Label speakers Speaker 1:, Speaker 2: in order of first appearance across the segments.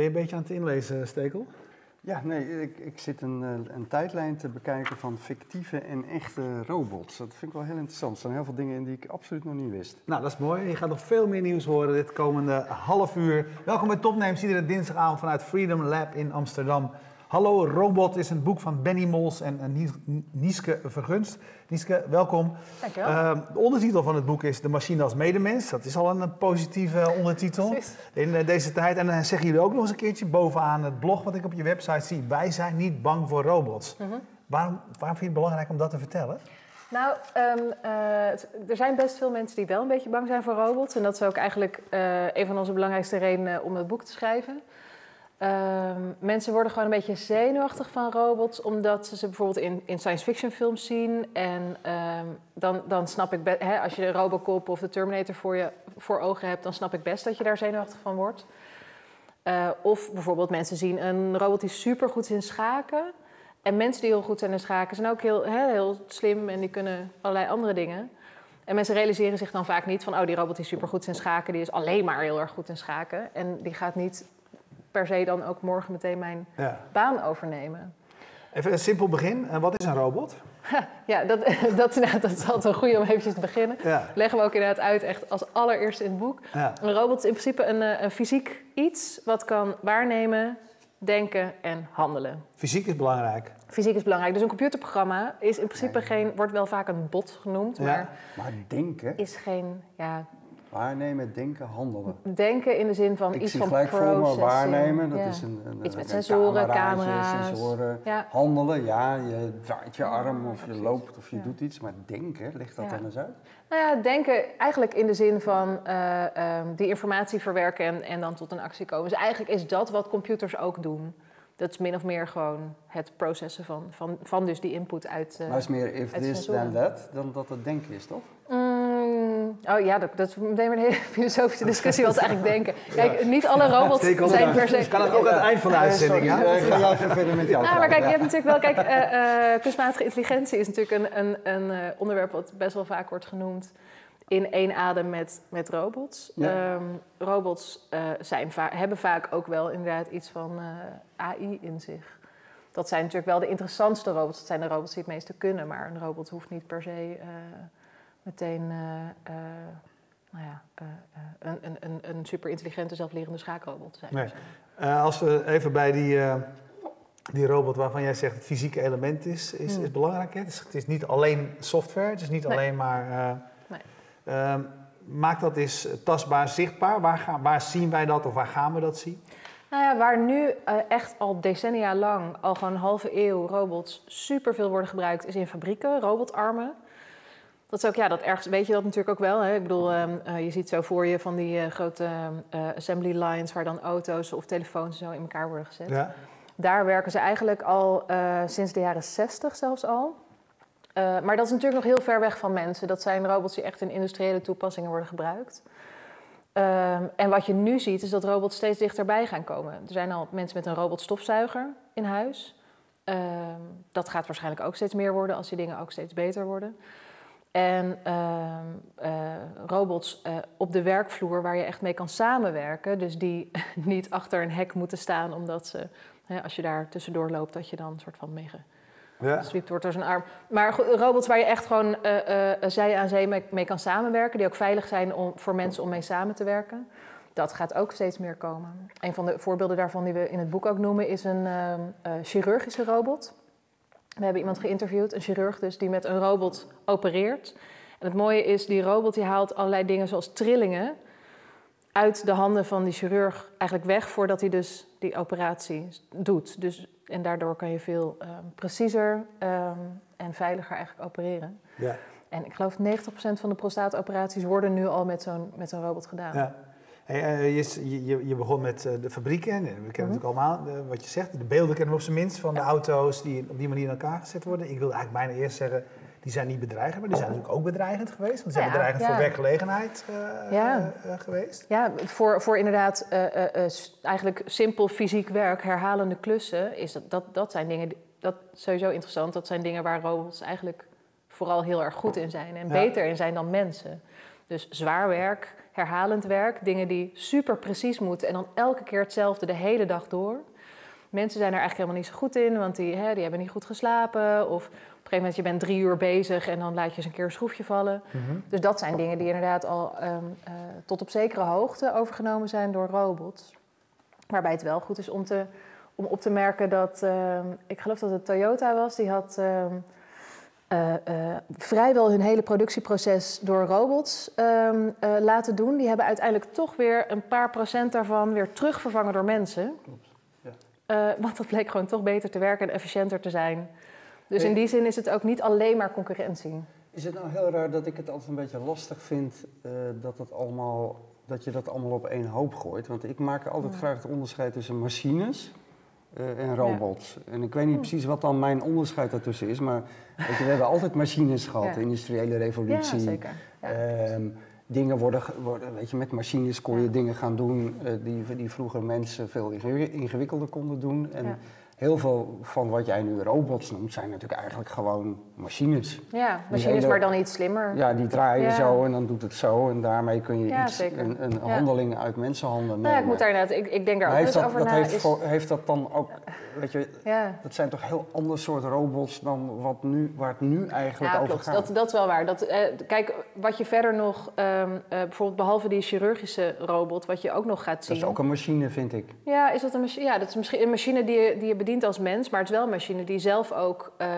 Speaker 1: Ben je een beetje aan het inlezen, Stekel?
Speaker 2: Ja, nee, ik, ik zit een, eh, een tijdlijn te bekijken van fictieve en echte robots. Dat vind ik wel heel interessant. Er zijn heel veel dingen in die ik absoluut nog niet wist.
Speaker 1: Nou, dat is mooi. Je gaat nog veel meer nieuws horen dit komende half uur. Welkom bij Topnames, iedere dinsdagavond vanuit Freedom Lab in Amsterdam. Hallo Robot is een boek van Benny Mols en en Nies- Nieske Vergunst. Nieske, welkom.
Speaker 3: Dankjewel.
Speaker 1: Uh, de ondertitel van het boek is De machine als medemens. Dat is al een, eh, positieve ondertitel
Speaker 3: Precies.
Speaker 1: in eh, deze tijd. En dan zeggen jullie ook nog eens een keertje bovenaan het blog wat ik op je website zie. Wij zijn niet bang voor robots.
Speaker 3: Mhm.
Speaker 1: waarom, waarom vind je het belangrijk om dat te vertellen?
Speaker 3: Nou, ehm, eh, er zijn best veel mensen die wel een beetje bang zijn voor robots. En dat is ook eigenlijk eh, een van onze belangrijkste redenen om het boek te schrijven. Ehm, mensen worden gewoon een beetje zenuwachtig van robots, omdat ze ze bijvoorbeeld in, in science fiction films zien. En ehm, dan, dan snap ik, hè, als je de Robocop of de Terminator voor je voor ogen hebt, dan snap ik best dat je daar zenuwachtig van wordt. Eh, of bijvoorbeeld mensen zien een robot die super goed is in schaken. En mensen die heel goed zijn in schaken zijn ook heel, heel slim en die kunnen allerlei andere dingen. En mensen realiseren zich dan vaak niet van, oh die robot die super goed is in schaken, die is alleen maar heel erg goed in schaken. En die gaat niet per se dan ook morgen meteen mijn
Speaker 1: Ja.
Speaker 3: baan overnemen.
Speaker 1: Even een simpel begin. Eh, wat is een robot?
Speaker 3: Ja, dat, dat, nou, dat is altijd wel goed om eventjes te beginnen.
Speaker 1: Ja.
Speaker 3: Leggen we ook inderdaad uit, echt als allereerste in het boek.
Speaker 1: Ja.
Speaker 3: Een robot is in principe een, eh, een fysiek iets wat kan waarnemen, denken en handelen.
Speaker 1: Fysiek is belangrijk.
Speaker 3: Fysiek is belangrijk. Dus een computerprogramma is in principe geen, wordt wel vaak een bot genoemd,
Speaker 1: Ja.
Speaker 3: maar
Speaker 2: Maar denken,
Speaker 3: is geen, ja,
Speaker 2: waarnemen, denken, handelen.
Speaker 3: denken in de zin van
Speaker 2: Ik
Speaker 3: iets
Speaker 2: zie
Speaker 3: van
Speaker 2: gelijk voor me
Speaker 3: processing.
Speaker 2: waarnemen. Dat
Speaker 3: Ja.
Speaker 2: is een, een,
Speaker 3: Iets met
Speaker 2: een
Speaker 3: sensoren, camera's.
Speaker 2: sensoren.
Speaker 3: Ja.
Speaker 2: Handelen, ja, je draait je arm of je loopt of je
Speaker 3: Ja.
Speaker 2: doet iets. Maar denken, ligt dat dan eens uit?
Speaker 3: Nou ja, denken eigenlijk in de zin van eh, ehm, die informatie verwerken en, en dan tot een actie komen. Dus eigenlijk is dat wat computers ook doen. Dat is min of meer gewoon het processen van, van, van dus die input uit... eh,
Speaker 2: maar het is meer if this
Speaker 3: sensoren.
Speaker 2: then that, dan dat het denken is, toch?
Speaker 3: Mm, oh ja, dat, dat is meteen een hele filosofische discussie wat ze eigenlijk denken. Kijk, niet alle robots zijn per se...
Speaker 1: Kan het ook aan het eind van de uitzending, ja?
Speaker 2: Ik ga jou even verder met jou
Speaker 3: Nou, maar kijk, je hebt natuurlijk wel, kijk, eh, eh, kunstmatige intelligentie is natuurlijk een, een, een eh, onderwerp wat best wel vaak wordt genoemd in één adem met, met robots.
Speaker 2: Ja.
Speaker 3: Ehm, robots eh, zijn va- hebben vaak ook wel inderdaad iets van eh, AI in zich. Dat zijn natuurlijk wel de interessantste robots. Dat zijn de robots die het meeste kunnen, maar een robot hoeft niet per se eh, meteen eh, eh, nou ja, eh, een, een, een, super intelligente zelflerende schaakrobot te zijn.
Speaker 1: Nee. Als we even bij die, die robot waarvan jij zegt het fysieke element is, is,
Speaker 3: Hmm.
Speaker 1: is belangrijk. Hè? Het, is, het is niet alleen software, het is niet
Speaker 3: Nee.
Speaker 1: alleen maar...
Speaker 3: Nee.
Speaker 1: ehm, maak dat eens tastbaar, zichtbaar. Waar, gaan, waar zien wij dat of waar gaan we dat zien?
Speaker 3: Nou ja, waar nu echt al decennia lang, al gewoon een halve eeuw, robots superveel worden gebruikt, is in fabrieken, robotarmen. Dat is ook, ja, dat ergens weet je dat natuurlijk ook wel. Hè? Ik bedoel, ehm, eh, je ziet zo voor je van die eh, grote eh, assembly lines waar dan auto's of telefoons zo in elkaar worden gezet.
Speaker 1: Ja?
Speaker 3: Daar werken ze eigenlijk al sinds de jaren 60 zelfs al. Maar dat is natuurlijk nog heel ver weg van mensen. Dat zijn robots die echt in industriële toepassingen worden gebruikt. Ehm, en wat je nu ziet, is dat robots steeds dichterbij gaan komen. Er zijn al mensen met een robotstofzuiger in huis. Ehm, dat gaat waarschijnlijk ook steeds meer worden als die dingen ook steeds beter worden. En ehm, eh, robots eh, op de werkvloer waar je echt mee kan samenwerken. Dus die niet achter een hek moeten staan omdat ze, hè, als je daar tussendoor loopt, dat je dan een soort van mee
Speaker 1: Ja.
Speaker 3: wordt door zijn arm. Maar robots waar je echt gewoon eh, zij aan zee mee, mee kan samenwerken, die ook veilig zijn om, voor mensen om mee samen te werken. Dat gaat ook steeds meer komen. Een van de voorbeelden daarvan die we in het boek ook noemen is een ehm, eh, chirurgische robot. We hebben iemand geïnterviewd, een chirurg dus, die met een robot opereert. En het mooie is, die robot die haalt allerlei dingen zoals trillingen uit de handen van die chirurg eigenlijk weg voordat hij dus die operatie doet. Dus, en daardoor kan je veel ehm, preciezer ehm, en veiliger eigenlijk opereren.
Speaker 1: Ja.
Speaker 3: En ik geloof 90% van de prostaatoperaties worden nu al met zo'n met zo'n robot gedaan.
Speaker 1: Ja. Hey, eh, je, je, je begon met eh, de fabrieken. En We kennen
Speaker 3: Mhm.
Speaker 1: natuurlijk allemaal eh, wat je zegt. De beelden kennen we op zijn minst van de auto's die op die manier in elkaar gezet worden. Ik wilde eigenlijk bijna eerst zeggen, die zijn niet bedreigend, maar die zijn natuurlijk ook bedreigend geweest. Want die zijn
Speaker 3: Ja,
Speaker 1: bedreigend
Speaker 3: ja.
Speaker 1: voor werkgelegenheid eh,
Speaker 3: Ja.
Speaker 1: eh, eh, geweest.
Speaker 3: Ja, voor, voor inderdaad eh, eh, eh, eigenlijk simpel fysiek werk, herhalende klussen, is dat, dat, dat zijn dingen, dat is sowieso interessant. Dat zijn dingen waar robots eigenlijk vooral heel erg goed in zijn en beter in zijn dan mensen. Dus zwaar werk, herhalend werk, dingen die super precies moeten en dan elke keer hetzelfde de hele dag door. Mensen zijn er eigenlijk helemaal niet zo goed in, want die, hè, die hebben niet goed geslapen. Of op een gegeven moment, je bent drie uur bezig en dan laat je eens een keer een schroefje vallen. Dus dat zijn dingen die inderdaad al ehm, eh, tot op zekere hoogte overgenomen zijn door robots. Waarbij het wel goed is om, te, om op te merken dat, ehm, ik geloof dat het Toyota was, die had ehm, eh, eh, vrijwel hun hele productieproces door robots ehm, eh, laten doen. Die hebben uiteindelijk toch weer een paar procent daarvan weer terugvervangen door mensen.
Speaker 2: Klopt, ja.
Speaker 3: Want dat bleek gewoon toch beter te werken en efficiënter te zijn. Dus in die zin is het ook niet alleen maar concurrentie.
Speaker 2: Is het nou heel raar dat ik het altijd een beetje lastig vind dat, het allemaal, dat je dat allemaal op één hoop gooit? Want ik maak altijd
Speaker 3: Ja.
Speaker 2: graag het onderscheid tussen machines eh, en robots. En ik weet niet precies wat dan mijn onderscheid daartussen is, maar weet je, we hebben altijd machines gehad, de industriële
Speaker 3: Ja,
Speaker 2: revolutie.
Speaker 3: zeker. Ja.
Speaker 2: Ehm, dingen worden, worden, weet je, met machines kon je dingen gaan doen eh, die, die vroeger mensen veel ingewi- ingewikkelder konden doen. En. Heel veel van wat jij nu robots noemt, zijn natuurlijk eigenlijk gewoon machines.
Speaker 3: Ja, machines,
Speaker 2: hele-
Speaker 3: maar dan iets slimmer.
Speaker 2: Ja, die draaien
Speaker 3: Ja.
Speaker 2: zo en dan doet het zo. En daarmee kun je
Speaker 3: Ja,
Speaker 2: iets, een, een handeling uit mensenhanden nemen.
Speaker 3: Nou ja, ik moet daar inderdaad, ik, ik denk daar
Speaker 2: Maar
Speaker 3: ook eens over
Speaker 2: dat
Speaker 3: na.
Speaker 2: heeft,
Speaker 3: is-
Speaker 2: voor- heeft dat dan ook, weet je, dat zijn toch heel ander soort robots dan wat nu, waar het nu eigenlijk
Speaker 3: Ja,
Speaker 2: over
Speaker 3: klopt.
Speaker 2: gaat?
Speaker 3: Dat, dat is wel waar. Dat, eh, kijk, wat je verder nog, ehm, eh, bijvoorbeeld behalve die chirurgische robot, wat je ook nog gaat zien.
Speaker 2: dat is ook een machine, vind ik.
Speaker 3: Ja, is dat een machine? Ja, dat is misschien een machine die je, die je bedient als mens, maar het is wel een machine die zelf ook ehm,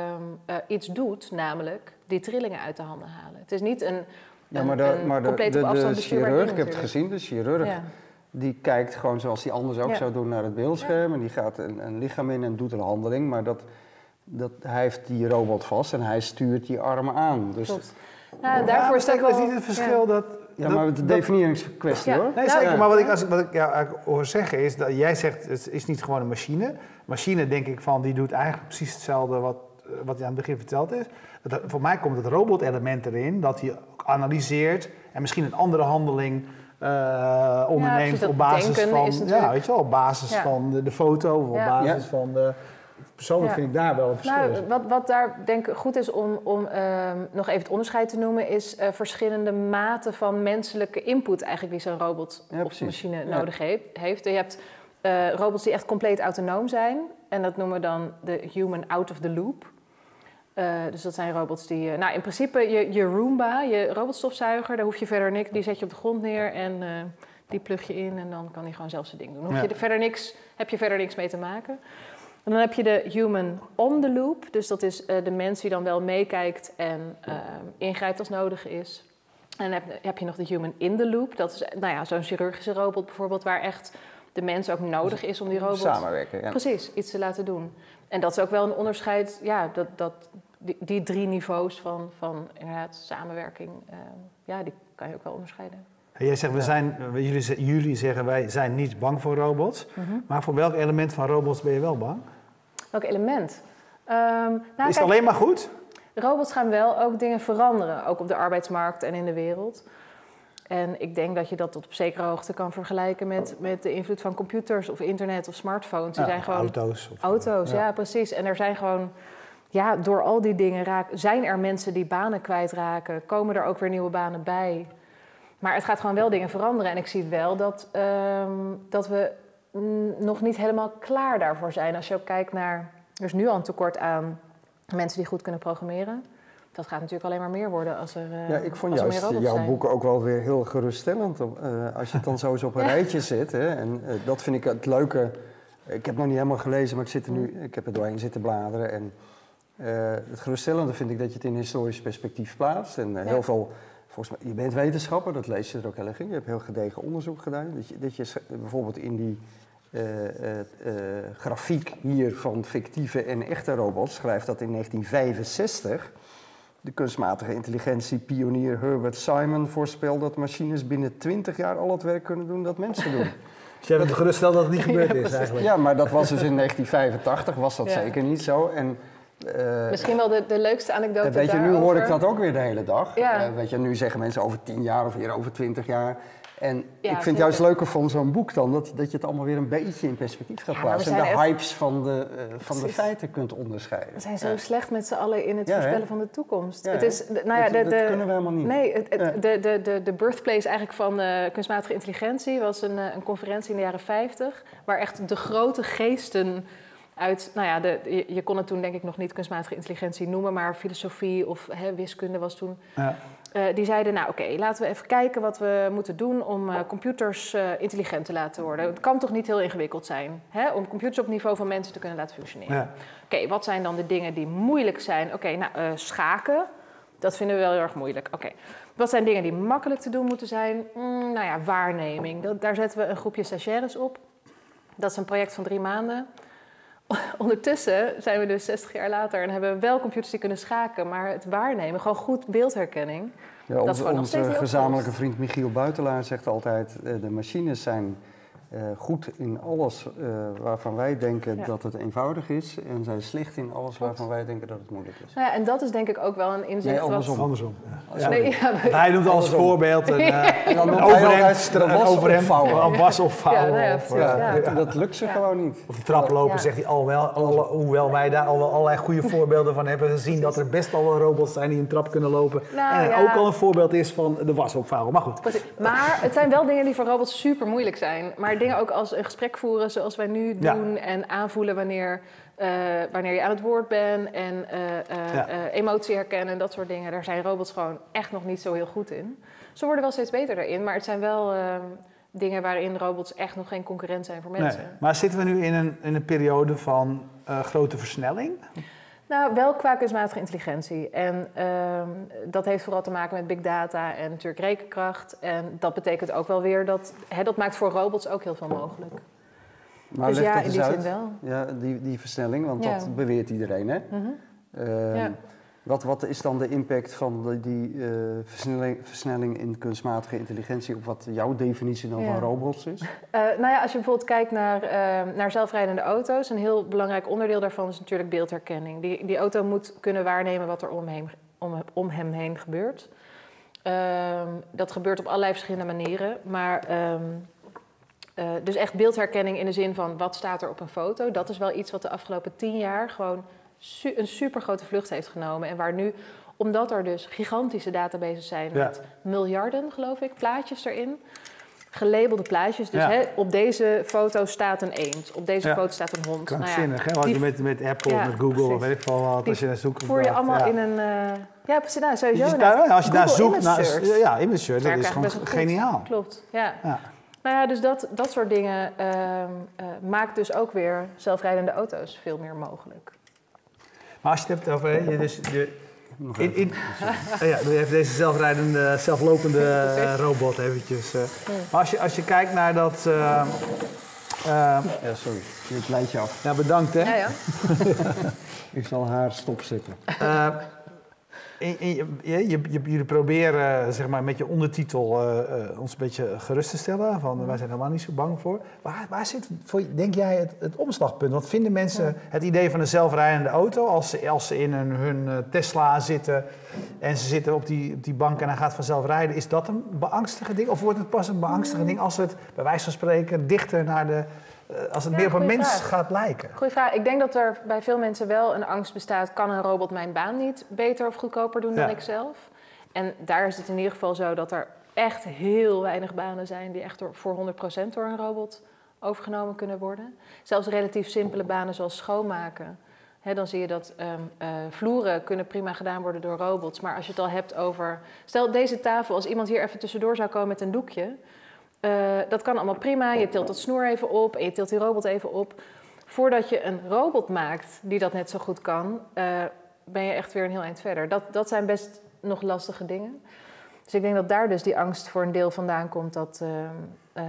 Speaker 3: eh, iets doet, namelijk die trillingen uit de handen halen. Het is niet een,
Speaker 2: Ja,
Speaker 3: een-
Speaker 2: maar de,
Speaker 3: een
Speaker 2: maar de,
Speaker 3: compleet
Speaker 2: de,
Speaker 3: op
Speaker 2: de
Speaker 3: afstand bestuurbaar
Speaker 2: chirurg,
Speaker 3: ding
Speaker 2: ik heb het gezien, de chirurg,
Speaker 3: Ja.
Speaker 2: die kijkt gewoon zoals hij anders ook
Speaker 3: Ja.
Speaker 2: zou doen naar het beeldscherm. En die gaat een, een lichaam in en doet een handeling. Maar dat, dat, hij heeft die robot vast en hij stuurt die armen aan. Dus,
Speaker 3: Klopt. Nou, daarvoor is
Speaker 1: dat
Speaker 3: wel...
Speaker 1: is niet het verschil dat...
Speaker 2: ja, maar het is een
Speaker 1: dat-
Speaker 2: definieringskwestie
Speaker 3: Ja.
Speaker 2: hoor.
Speaker 1: Nee,
Speaker 3: Nou,
Speaker 1: zeker.
Speaker 2: ja.
Speaker 1: Maar wat ik, als, wat ik jou eigenlijk hoor zeggen is dat jij zegt het is niet gewoon een machine. Machine denk ik van die doet eigenlijk precies hetzelfde wat, eh, wat je aan het begin verteld is. Dat, voor mij komt het robotelement erin dat hij ook analyseert en misschien een andere handeling eh, onderneemt op basis
Speaker 3: denken
Speaker 1: van,
Speaker 3: is
Speaker 1: ja,
Speaker 3: natuurlijk-
Speaker 1: weet je wel, op basis
Speaker 3: Ja.
Speaker 1: van de, de foto of op
Speaker 3: Ja.
Speaker 1: basis
Speaker 2: Ja.
Speaker 1: van de. Persoonlijk
Speaker 3: Ja.
Speaker 1: vind ik daar wel een verschil.
Speaker 3: Nou, wat, wat daar denk ik goed is om, om ehm, nog even het onderscheid te noemen, is eh, verschillende maten van menselijke input eigenlijk die zo'n robot
Speaker 2: Ja,
Speaker 3: of machine
Speaker 2: Ja.
Speaker 3: nodig heeft. heeft. Je hebt eh, robots die echt compleet autonoom zijn. En dat noemen we dan de human out of the loop. Eh, dus dat zijn robots die... eh, nou, in principe je, je Roomba, je robotstofzuiger, daar hoef je verder niks... Die zet je op de grond neer en die plug je in en dan kan die gewoon zelf zijn ding doen. Hoef
Speaker 1: Ja.
Speaker 3: je er verder niks, heb je verder niks mee te maken. En dan heb je de human on the loop. Dus dat is de mens die dan wel meekijkt en ingrijpt als nodig is. En dan heb, heb je nog de human in the loop. Dat is nou ja, zo'n chirurgische robot bijvoorbeeld... waar echt de mens ook nodig is om die robot...
Speaker 2: Samenwerken, ja.
Speaker 3: Precies, iets te laten doen. En dat is ook wel een onderscheid, ja, dat, dat, die, die drie niveaus van, van inderdaad samenwerking, eh, ja, die kan je ook wel onderscheiden.
Speaker 1: En Jij zegt, we zijn, jullie, jullie zeggen wij zijn niet bang voor robots. Maar voor welk element van robots ben je wel bang?
Speaker 3: Welk element? Ehm, nou,
Speaker 1: is het alleen maar goed?
Speaker 3: robots gaan wel ook dingen veranderen, ook op de arbeidsmarkt en in de wereld. En ik denk dat je dat tot op zekere hoogte kan vergelijken met, met de invloed van computers of internet of smartphones. Die
Speaker 1: Ja,
Speaker 3: zijn gewoon
Speaker 1: auto's. of-
Speaker 3: Auto's, ja. precies. En er zijn gewoon, ja, door al die dingen raak, zijn er mensen die banen kwijtraken, komen er ook weer nieuwe banen bij. Maar het gaat gewoon wel dingen veranderen. En ik zie wel dat, ehm, dat we nog niet helemaal klaar daarvoor zijn. Als je ook kijkt naar, er is nu al een tekort aan mensen die goed kunnen programmeren. Dat gaat natuurlijk alleen maar meer worden als er, eh,
Speaker 2: Ja, ik vond juist jouw
Speaker 3: zijn.
Speaker 2: boeken ook wel weer heel geruststellend. eh, als je het dan zo eens op een
Speaker 3: Ja.
Speaker 2: rijtje zet. Hè, en eh, dat vind ik het leuke. Ik heb nog niet helemaal gelezen, maar ik, zit er nu, ik heb er doorheen zitten bladeren. En het geruststellende vind ik dat je het in historisch perspectief plaatst. En
Speaker 3: Ja.
Speaker 2: heel veel, volgens mij, je bent wetenschapper, dat lees je er ook heel erg in. Je hebt heel gedegen onderzoek gedaan. Dat je, dat je bijvoorbeeld in die grafiek hier van fictieve en echte robots schrijft dat in 1965 de kunstmatige intelligentie-pionier Herbert Simon voorspelde dat machines binnen 20 jaar al het werk kunnen doen dat mensen doen.
Speaker 1: Dus jij bent geruststeld dat het niet gebeurd
Speaker 3: Ja,
Speaker 1: is eigenlijk.
Speaker 2: ja, maar dat was dus in 1985, was dat
Speaker 3: Ja.
Speaker 2: zeker niet zo. En Eh,
Speaker 3: Misschien wel de, de leukste anekdote
Speaker 2: weet je, nu hoor ik dat ook weer de hele dag.
Speaker 3: Ja.
Speaker 2: Eh, weet je, nu zeggen mensen over tien jaar of weer over twintig jaar. En ik vind het juist leuker van zo'n boek dan dat, dat je het allemaal weer een beetje in perspectief gaat
Speaker 3: Ja,
Speaker 2: plaatsen. En de
Speaker 3: echt-
Speaker 2: hypes van de, eh, van de feiten kunt onderscheiden.
Speaker 3: We zijn zo slecht met z'n allen in het
Speaker 2: hè?
Speaker 3: voorspellen van de toekomst. Het is, nou ja,
Speaker 2: dat,
Speaker 3: de,
Speaker 2: dat
Speaker 3: de,
Speaker 2: kunnen we helemaal niet.
Speaker 3: Nee, het, de, de, de, de birthplace eigenlijk van eh, kunstmatige intelligentie was een, eh, een conferentie in de jaren 50, waar echt de grote geesten uit, nou ja, de, je, je kon het toen denk ik nog niet kunstmatige intelligentie noemen, maar filosofie of hè, wiskunde was toen.
Speaker 1: Ja.
Speaker 3: Eh, die zeiden, nou oké, laten we even kijken wat we moeten doen om eh, computers eh, intelligent te laten worden. Het kan toch niet heel ingewikkeld zijn hè, om computers op niveau van mensen te kunnen laten functioneren.
Speaker 1: Ja.
Speaker 3: Oké, wat zijn dan de dingen die moeilijk zijn? Oké, nou, schaken, dat vinden we wel heel erg moeilijk. Oké, wat zijn dingen die makkelijk te doen moeten zijn? Mm, nou ja, waarneming. Dat, daar zetten we een groepje stagiaires op. Dat is een project van drie maanden. Ondertussen zijn we dus 60 jaar later en hebben we wel computers die kunnen schaken, maar het waarnemen, gewoon goed beeldherkenning.
Speaker 2: Ja,
Speaker 3: Dat is
Speaker 2: onze gezamenlijke vriend Michiel Buitelaar zegt altijd... eh, de machines zijn goed in alles eh, waarvan wij denken
Speaker 3: Ja.
Speaker 2: dat het eenvoudig is... en zijn slecht in alles
Speaker 3: Klopt.
Speaker 2: waarvan wij denken dat het moeilijk is.
Speaker 3: Nou ja, en dat is denk ik ook wel een inzicht
Speaker 2: Nee,
Speaker 3: wat...
Speaker 2: andersom.
Speaker 1: Andersom. Ja. Ja.
Speaker 3: Nee, ja, we-
Speaker 1: Hij noemt als voorbeeld een, eh, overhemd,
Speaker 2: de
Speaker 1: een
Speaker 2: was
Speaker 1: overhemd,
Speaker 2: opvouwen.
Speaker 1: eh.
Speaker 2: Dat, lukt ze
Speaker 3: Ja.
Speaker 2: gewoon niet.
Speaker 1: Of de traploper
Speaker 3: Ja.
Speaker 1: zegt hij al wel, alle- hoewel wij daar al wel allerlei goede voorbeelden van hebben gezien, dat er best al wel robots zijn die een trap kunnen lopen.
Speaker 3: Nou,
Speaker 1: en
Speaker 3: ja.
Speaker 1: ook al een voorbeeld is van de was opvouwen. Maar goed.
Speaker 3: Maar het zijn wel dingen die voor robots super moeilijk zijn. Maar dingen ook als een gesprek voeren zoals wij nu doen. En aanvoelen wanneer, eh, wanneer je aan het woord bent. En eh, eh, emotie herkennen en dat soort dingen. Daar zijn robots gewoon echt nog niet zo heel goed in. Ze worden wel steeds beter daarin. Maar het zijn wel eh, dingen waarin robots echt nog geen concurrent zijn voor mensen.
Speaker 1: Nee. Maar zitten we nu in een, in een periode van grote versnelling?
Speaker 3: Nou, wel qua kunstmatige intelligentie. En ehm, dat heeft vooral te maken met big data en natuurlijk rekenkracht. En dat betekent ook wel weer dat... Hè, dat maakt voor robots ook heel veel mogelijk.
Speaker 2: Maar
Speaker 3: dus ja, in die
Speaker 2: uit.
Speaker 3: zin wel.
Speaker 2: Ja, die, die versnelling, want
Speaker 3: Ja.
Speaker 2: dat beweert iedereen, hè?
Speaker 3: Mhm.
Speaker 2: Ehm,
Speaker 3: Ja.
Speaker 2: Wat, wat is dan de impact van de- die eh, versnelling, versnelling in kunstmatige intelligentie op wat jouw definitie dan
Speaker 3: Ja.
Speaker 2: van robots is?
Speaker 3: Eh, nou ja, als je bijvoorbeeld kijkt naar, eh, naar zelfrijdende auto's, een heel belangrijk onderdeel daarvan is natuurlijk beeldherkenning. Die, die auto moet kunnen waarnemen wat er om hem, om, om hem heen gebeurt. Ehm, dat gebeurt op allerlei verschillende manieren. Maar ehm, eh, dus echt beeldherkenning in de zin van wat staat er op een foto. Dat is wel iets wat de afgelopen tien jaar gewoon su een super grote vlucht heeft genomen. En waar nu, omdat er dus gigantische databases zijn
Speaker 1: Ja.
Speaker 3: met miljarden, geloof ik, plaatjes erin. Gelabelde plaatjes. Dus
Speaker 1: Ja.
Speaker 3: hè, op deze foto staat een eend. Op deze
Speaker 1: Ja.
Speaker 3: foto staat een hond. Nou ja,
Speaker 1: Krankzinnig, hè? Wat
Speaker 3: die
Speaker 1: je met, met Apple, met Google, weet ik veel wat, als je naar zoekt.
Speaker 3: voer je allemaal in een... ja, precies. Nou, sowieso.
Speaker 1: Je-
Speaker 3: inderdaad.
Speaker 1: als je daar zoekt naar... Ja, image search, dat is gewoon
Speaker 3: goed.
Speaker 1: geniaal.
Speaker 3: Klopt, ja.
Speaker 1: Ja.
Speaker 3: Nou ja, dus dat, dat soort dingen eh, maakt dus ook weer zelfrijdende auto's veel meer mogelijk.
Speaker 1: Maar als je het hebt over... hè, Je, dus, je,
Speaker 2: Nog
Speaker 1: in, in, Oh ja, doe even deze zelfrijdende, zelflopende eh, robot eventjes. eh. Maar als je, als je kijkt naar dat... eh, eh,
Speaker 2: Ja, sorry. Dit lijntje af.
Speaker 1: ja, bedankt hè.
Speaker 3: Ja, ja.
Speaker 2: Ik zal haar stopzetten.
Speaker 1: In- je, je, je- jullie proberen zeg maar, met je ondertitel eh, eh, ons een beetje gerust te stellen. Van, wij zijn helemaal niet zo bang voor. Waar, waar zit, voor, denk jij, het, het omslagpunt? Want vinden mensen het idee van een zelfrijdende auto... als ze, als ze in hun, hun eh, Tesla zitten en ze zitten op die, op die bank en hij gaat vanzelf rijden... is dat een beangstigend ding? Of wordt het pas een beangstigend ding als het, bij wijze van spreken, dichter naar de... eh, als het
Speaker 3: Ja,
Speaker 1: meer op een mens
Speaker 3: vraag.
Speaker 1: gaat lijken?
Speaker 3: Goeie vraag. Ik denk dat er bij veel mensen wel een angst bestaat... kan een robot mijn baan niet beter of goedkoper doen dan ik zelf? En daar is het in ieder geval zo dat er echt heel weinig banen zijn... die echt door, voor 100% door een robot overgenomen kunnen worden. Zelfs relatief simpele banen zoals schoonmaken... Dan zie je dat ehm, eh, vloeren kunnen prima gedaan worden door robots. Maar als je het al hebt over... Stel deze tafel, als iemand hier even tussendoor zou komen met een doekje... eh, dat kan allemaal prima. Je tilt dat snoer even op en je tilt die robot even op. Voordat je een robot maakt die dat net zo goed kan... eh, ben je echt weer een heel eind verder. Dat, dat zijn best nog lastige dingen. Dus ik denk dat daar dus die angst voor een deel vandaan komt... dat, eh,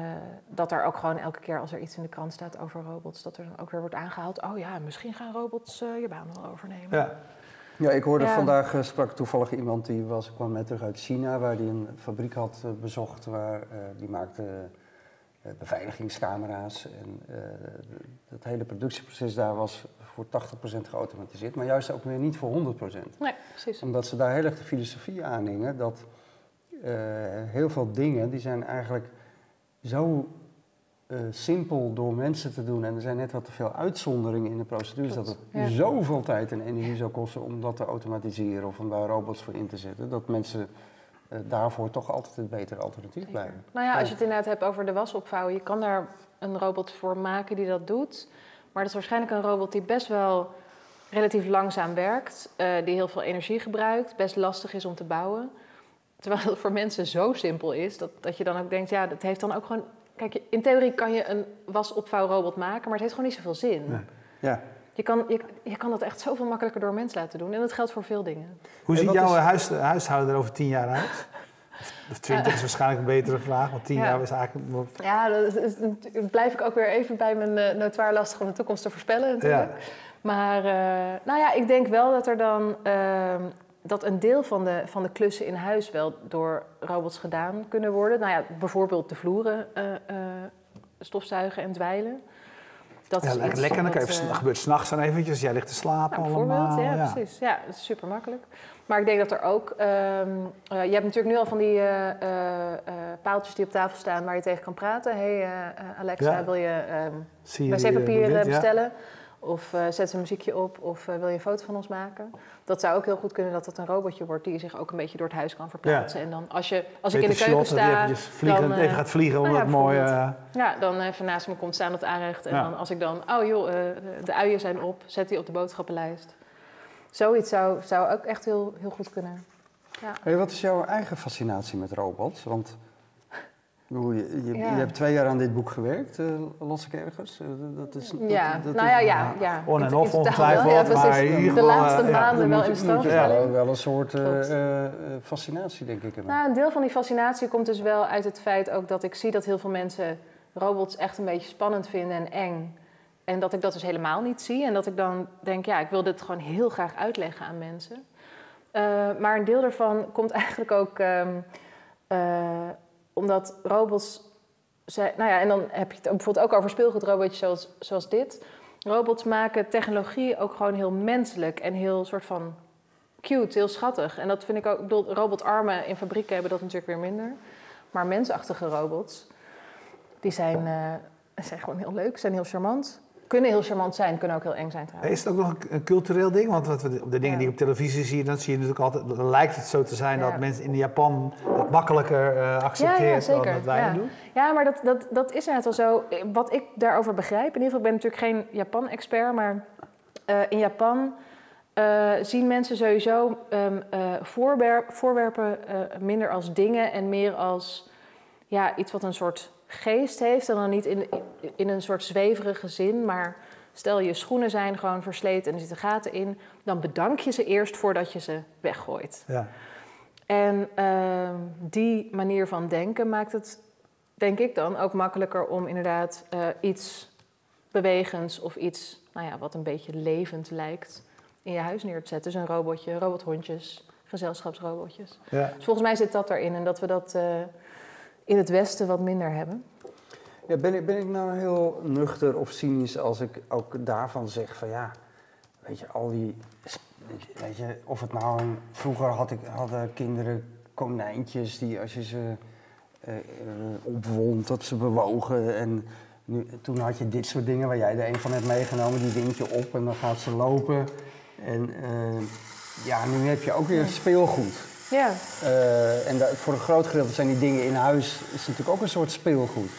Speaker 3: dat er ook gewoon elke keer als er iets in de krant staat over robots... dat er dan ook weer wordt aangehaald... oh ja, misschien gaan robots je baan wel overnemen.
Speaker 1: Ja.
Speaker 2: Ja, ik hoorde
Speaker 3: Ja.
Speaker 2: vandaag, eh, sprak toevallig iemand die was, kwam net terug uit China, waar die een fabriek had eh, bezocht, waar eh, die maakte beveiligingscamera's. En het hele productieproces daar was voor 80% geautomatiseerd, maar juist ook weer niet voor 100%.
Speaker 3: Nee, precies.
Speaker 2: Omdat ze daar heel erg de filosofie aanhingen dat heel veel dingen die zijn eigenlijk zo uh, simpel door mensen te doen en er zijn net wat te veel uitzonderingen in de procedures, dat het ja. zoveel tijd en energie zou kosten om dat te automatiseren of om daar robots voor in te zetten, dat mensen uh, daarvoor toch altijd het betere alternatief blijven.
Speaker 3: Nou ja, als je het inderdaad hebt over de wasopvouwen, je kan daar een robot voor maken die dat doet, maar dat is waarschijnlijk een robot die best wel relatief langzaam werkt, uh, die heel veel energie gebruikt, best lastig is om te bouwen. Terwijl het voor mensen zo simpel is, dat, dat je dan ook denkt, ja, dat heeft dan ook gewoon Kijk, in theorie kan je een wasopvouwrobot maken, maar het heeft gewoon niet zoveel zin. Nee. Ja. Je kan, je, je, kan dat echt zoveel makkelijker door mensen laten doen. En dat geldt voor veel dingen.
Speaker 1: Hoe ziet jouw huis, huishouden er over tien jaar uit? Of twintig is waarschijnlijk een betere vraag, want tien jaar is eigenlijk...
Speaker 3: Ja, dat blijf ik ook weer even bij mijn uh, notoir lastig om de toekomst te voorspellen natuurlijk. Ja. Maar uh, nou ja, ik denk wel dat er dan uh, dat een deel van de, van de klussen in huis wel door robots gedaan kunnen worden. Nou ja, bijvoorbeeld de vloeren uh, uh, stofzuigen en dwijlen.
Speaker 1: Dat ja, is lekker, lekker. Dan kan je, uh, gebeurt s'nachts dan eventjes, jij ligt te slapen
Speaker 3: nou, Bijvoorbeeld, ja, ja, precies. Ja, dat is super makkelijk. Maar ik denk dat er ook... Um, je hebt natuurlijk nu al van die paaltjes die op tafel staan waar je tegen kan praten. hey, Alexa, wil je um, wc-papier bestellen? Of uh, zet een muziekje op of uh, wil je een foto van ons maken. Dat zou ook heel goed kunnen dat het een robotje wordt die zich ook een beetje door het huis kan verplaatsen. En dan als, je, als ik in de keuken sta...
Speaker 1: Vliegen, dan, uh, even gaat vliegen om nou ja, mooi...
Speaker 3: Ja, dan even naast me komt staan het aanrecht. En dan als ik dan, oh joh, de uien zijn op, zet die op de boodschappenlijst. Zoiets zou, zou ook echt heel, heel goed kunnen.
Speaker 2: Ja. Hey, wat is jouw eigen fascinatie met robots? Want je, je, je, hebt twee jaar aan dit boek gewerkt, uh, las ik ergens. Uh,
Speaker 3: dat is, ja, dat, nou ja, ja, ja.
Speaker 1: On en off ongetwijfeld, ja, maar
Speaker 3: De laatste maanden wel in de stroomversnelling.
Speaker 2: Ja, wel een soort uh, fascinatie, denk ik.
Speaker 3: Nou, een deel van die fascinatie komt dus wel uit het feit ook dat ik zie dat heel veel mensen robots echt een beetje spannend vinden en eng. En dat ik dat dus helemaal niet zie. En dat ik dan denk, ja, ik wil dit gewoon heel graag uitleggen aan mensen. maar een deel daarvan komt eigenlijk ook... Um, omdat robots. Zijn, nou ja, en dan heb je het bijvoorbeeld ook over speelgoedrobotjes zoals, zoals dit. Robots maken technologie ook gewoon heel menselijk en heel soort van cute, heel schattig. En dat vind ik ook. Ik bedoel, robotarmen in fabrieken hebben dat natuurlijk weer minder. Maar mensachtige robots, die zijn, uh, zijn gewoon heel leuk, zijn heel charmant kunnen heel charmant zijn, kunnen ook heel eng zijn trouwens.
Speaker 1: Is het ook nog een, cultureel ding? Want wat we, de dingen die op televisie zie je, dan zie je natuurlijk altijd, dan lijkt het zo te zijn dat mensen in Japan het makkelijker uh, accepteren dan dat wij doen.
Speaker 3: Ja, maar dat, dat, dat is net wel zo. Wat ik daarover begrijp, in ieder geval, ik ben natuurlijk geen Japan-expert, maar uh, in Japan uh, zien mensen sowieso um, voorwerp, voorwerpen minder als dingen en meer als ja, iets wat een soort geest heeft. En dan niet in, in een soort zweverige zin, maar stel je schoenen zijn gewoon versleten en er zitten gaten in, dan bedank je ze eerst voordat je ze weggooit. Ja. En uh, die manier van denken maakt het, denk ik dan, ook makkelijker om inderdaad uh, iets bewegends of iets nou ja, wat een beetje levend lijkt in je huis neer te zetten. Dus een robotje, robothondjes, gezelschapsrobotjes. Ja. Dus volgens mij zit dat erin en dat we dat... Uh, in het Westen wat minder hebben.
Speaker 2: Ja, ben, ik, ben ik nou heel nuchter of cynisch als ik ook daarvan zeg van ja, weet je, al die, weet je, of het nou, vroeger had ik, hadden kinderen konijntjes die als je ze uh, opwond, dat ze bewogen en nu, toen had je dit soort dingen waar jij er een van hebt meegenomen, die wind je op en dan gaat ze lopen. En uh, ja, nu heb je ook weer speelgoed. Ja. Uh, en voor een groot gedeelte zijn die dingen in huis is natuurlijk ook een soort speelgoed.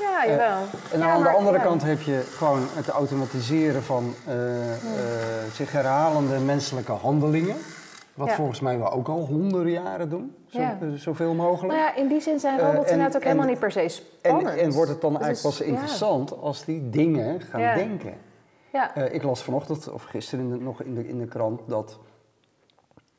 Speaker 3: Ja, jawel.
Speaker 2: Uh, en aan de andere kant heb je gewoon het automatiseren van uh, zich herhalende menselijke handelingen. Wat volgens mij we ook al honderden jaren doen, zo, zoveel mogelijk.
Speaker 3: Nou ja, in die zin zijn robots inderdaad ook helemaal niet per se spannend.
Speaker 2: En, en wordt het dan eigenlijk pas interessant als die dingen gaan denken. Ja. ik las vanochtend, of gisteren in de, nog in de, in de krant, dat